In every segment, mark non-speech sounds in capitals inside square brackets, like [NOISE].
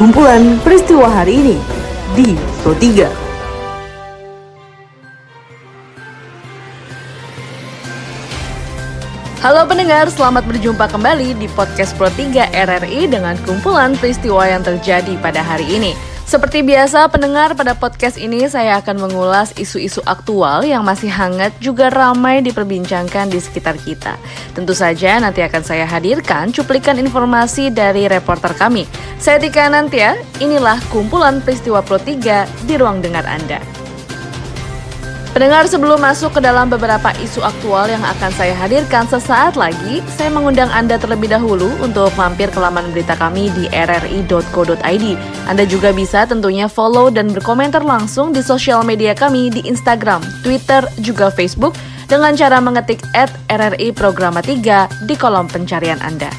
Kumpulan peristiwa hari ini di Pro 3. Halo pendengar, selamat berjumpa kembali di podcast Pro 3 RRI dengan kumpulan peristiwa yang terjadi pada hari ini. Seperti biasa, pendengar pada podcast ini saya akan mengulas isu-isu aktual yang masih hangat juga ramai diperbincangkan di sekitar kita. Tentu saja nanti akan saya hadirkan cuplikan informasi dari reporter kami. Saya Tika Nantia, inilah kumpulan peristiwa Pro 3 di ruang dengar Anda. Pendengar sebelum masuk ke dalam beberapa isu aktual yang akan saya hadirkan sesaat lagi, saya mengundang Anda terlebih dahulu untuk mampir ke laman berita kami di rri.co.id. Anda juga bisa tentunya follow dan berkomentar langsung di sosial media kami di Instagram, Twitter, juga Facebook dengan cara mengetik at RRI Programa 3 di kolom pencarian Anda.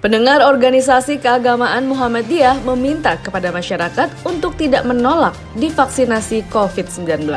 Pendengar organisasi keagamaan Muhammadiyah meminta kepada masyarakat untuk tidak menolak divaksinasi COVID-19.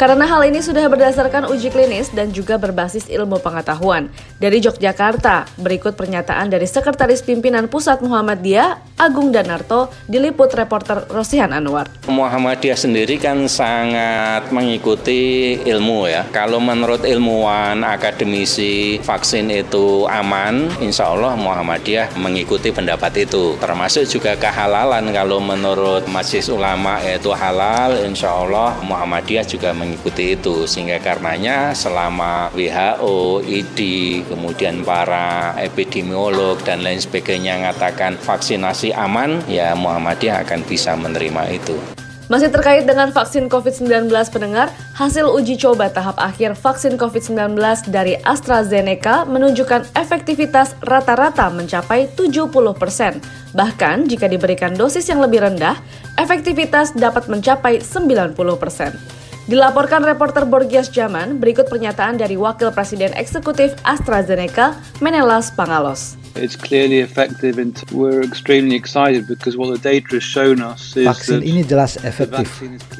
Karena hal ini sudah berdasarkan uji klinis dan juga berbasis ilmu pengetahuan. Dari Yogyakarta, berikut pernyataan dari Sekretaris Pimpinan Pusat Muhammadiyah, Agung Danarto, diliput reporter Rosihan Anwar. Muhammadiyah sendiri kan sangat mengikuti ilmu ya. Kalau menurut ilmuwan, akademisi, vaksin itu aman, insya Allah Muhammadiyah mengikuti pendapat itu. Termasuk juga kehalalan kalau menurut Majelis Ulama yaitu halal, insya Allah Muhammadiyah juga mengikuti mengikuti itu sehingga karenanya selama WHO, ID, kemudian para epidemiolog dan lain sebagainya mengatakan vaksinasi aman, ya Muhammadiyah akan bisa menerima itu. Masih terkait dengan vaksin COVID-19 pendengar, hasil uji coba tahap akhir vaksin COVID-19 dari AstraZeneca menunjukkan efektivitas rata-rata mencapai 70%. Bahkan jika diberikan dosis yang lebih rendah, efektivitas dapat mencapai 90%. Dilaporkan reporter Borgias Zaman, berikut pernyataan dari Wakil Presiden Eksekutif AstraZeneca, Menelas Pangalos. It's clearly effective and we're extremely excited because what the data has shown us is Vaksin ini jelas efektif.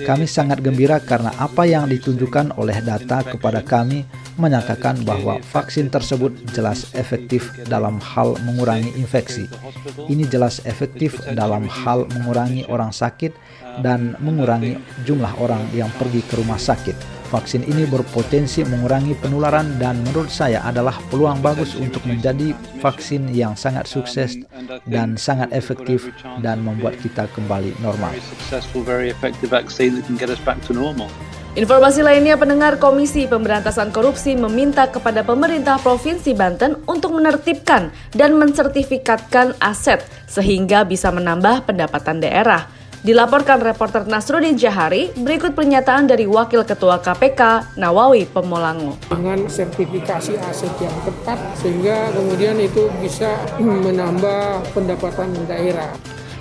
Kami sangat gembira karena apa yang ditunjukkan oleh data kepada kami menyatakan bahwa vaksin tersebut jelas efektif dalam hal mengurangi infeksi. Ini jelas efektif dalam hal mengurangi orang sakit dan mengurangi jumlah orang yang pergi ke rumah sakit. Vaksin ini berpotensi mengurangi penularan dan menurut saya adalah peluang bagus untuk menjadi vaksin yang sangat sukses dan sangat efektif dan membuat kita kembali normal. Informasi lainnya pendengar Komisi Pemberantasan Korupsi meminta kepada pemerintah Provinsi Banten untuk menertibkan dan mensertifikatkan aset sehingga bisa menambah pendapatan daerah. Dilaporkan reporter Nasruddin Jahari, berikut pernyataan dari Wakil Ketua KPK Nawawi Pemolango. Dengan sertifikasi aset yang tepat sehingga kemudian itu bisa [CLEARS THROAT] menambah pendapatan daerah.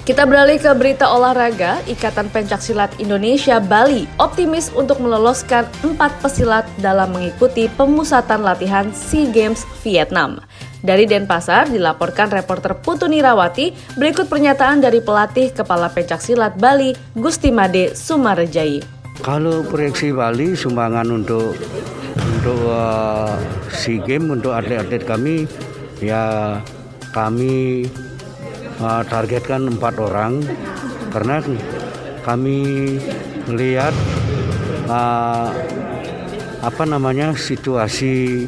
Kita beralih ke berita olahraga, Ikatan Pencak Silat Indonesia Bali optimis untuk meloloskan empat pesilat dalam mengikuti pemusatan latihan SEA Games Vietnam. Dari Denpasar dilaporkan reporter Putu Nirawati berikut pernyataan dari pelatih Kepala Pencak Silat Bali Gusti Made Sumarejai. Kalau proyeksi Bali sumbangan untuk untuk uh, SEA Games untuk atlet-atlet kami ya kami uh, targetkan empat orang karena kami melihat uh, apa namanya situasi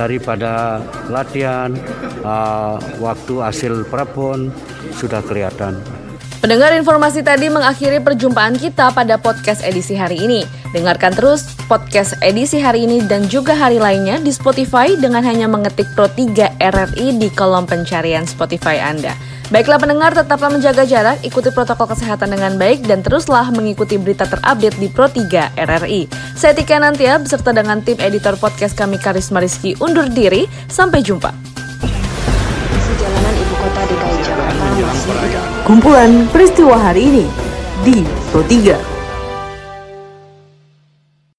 daripada latihan uh, waktu hasil prapon sudah kelihatan. Pendengar informasi tadi mengakhiri perjumpaan kita pada podcast edisi hari ini. Dengarkan terus podcast edisi hari ini dan juga hari lainnya di Spotify dengan hanya mengetik Pro 3 RRI di kolom pencarian Spotify Anda. Baiklah pendengar, tetaplah menjaga jarak, ikuti protokol kesehatan dengan baik, dan teruslah mengikuti berita terupdate di Pro 3 RRI. Saya Tika Nantia, beserta dengan tim editor podcast kami Karisma Rizky undur diri. Sampai jumpa. Ibu Kota DKI Jakarta masih Kumpulan peristiwa hari ini di Pro 3.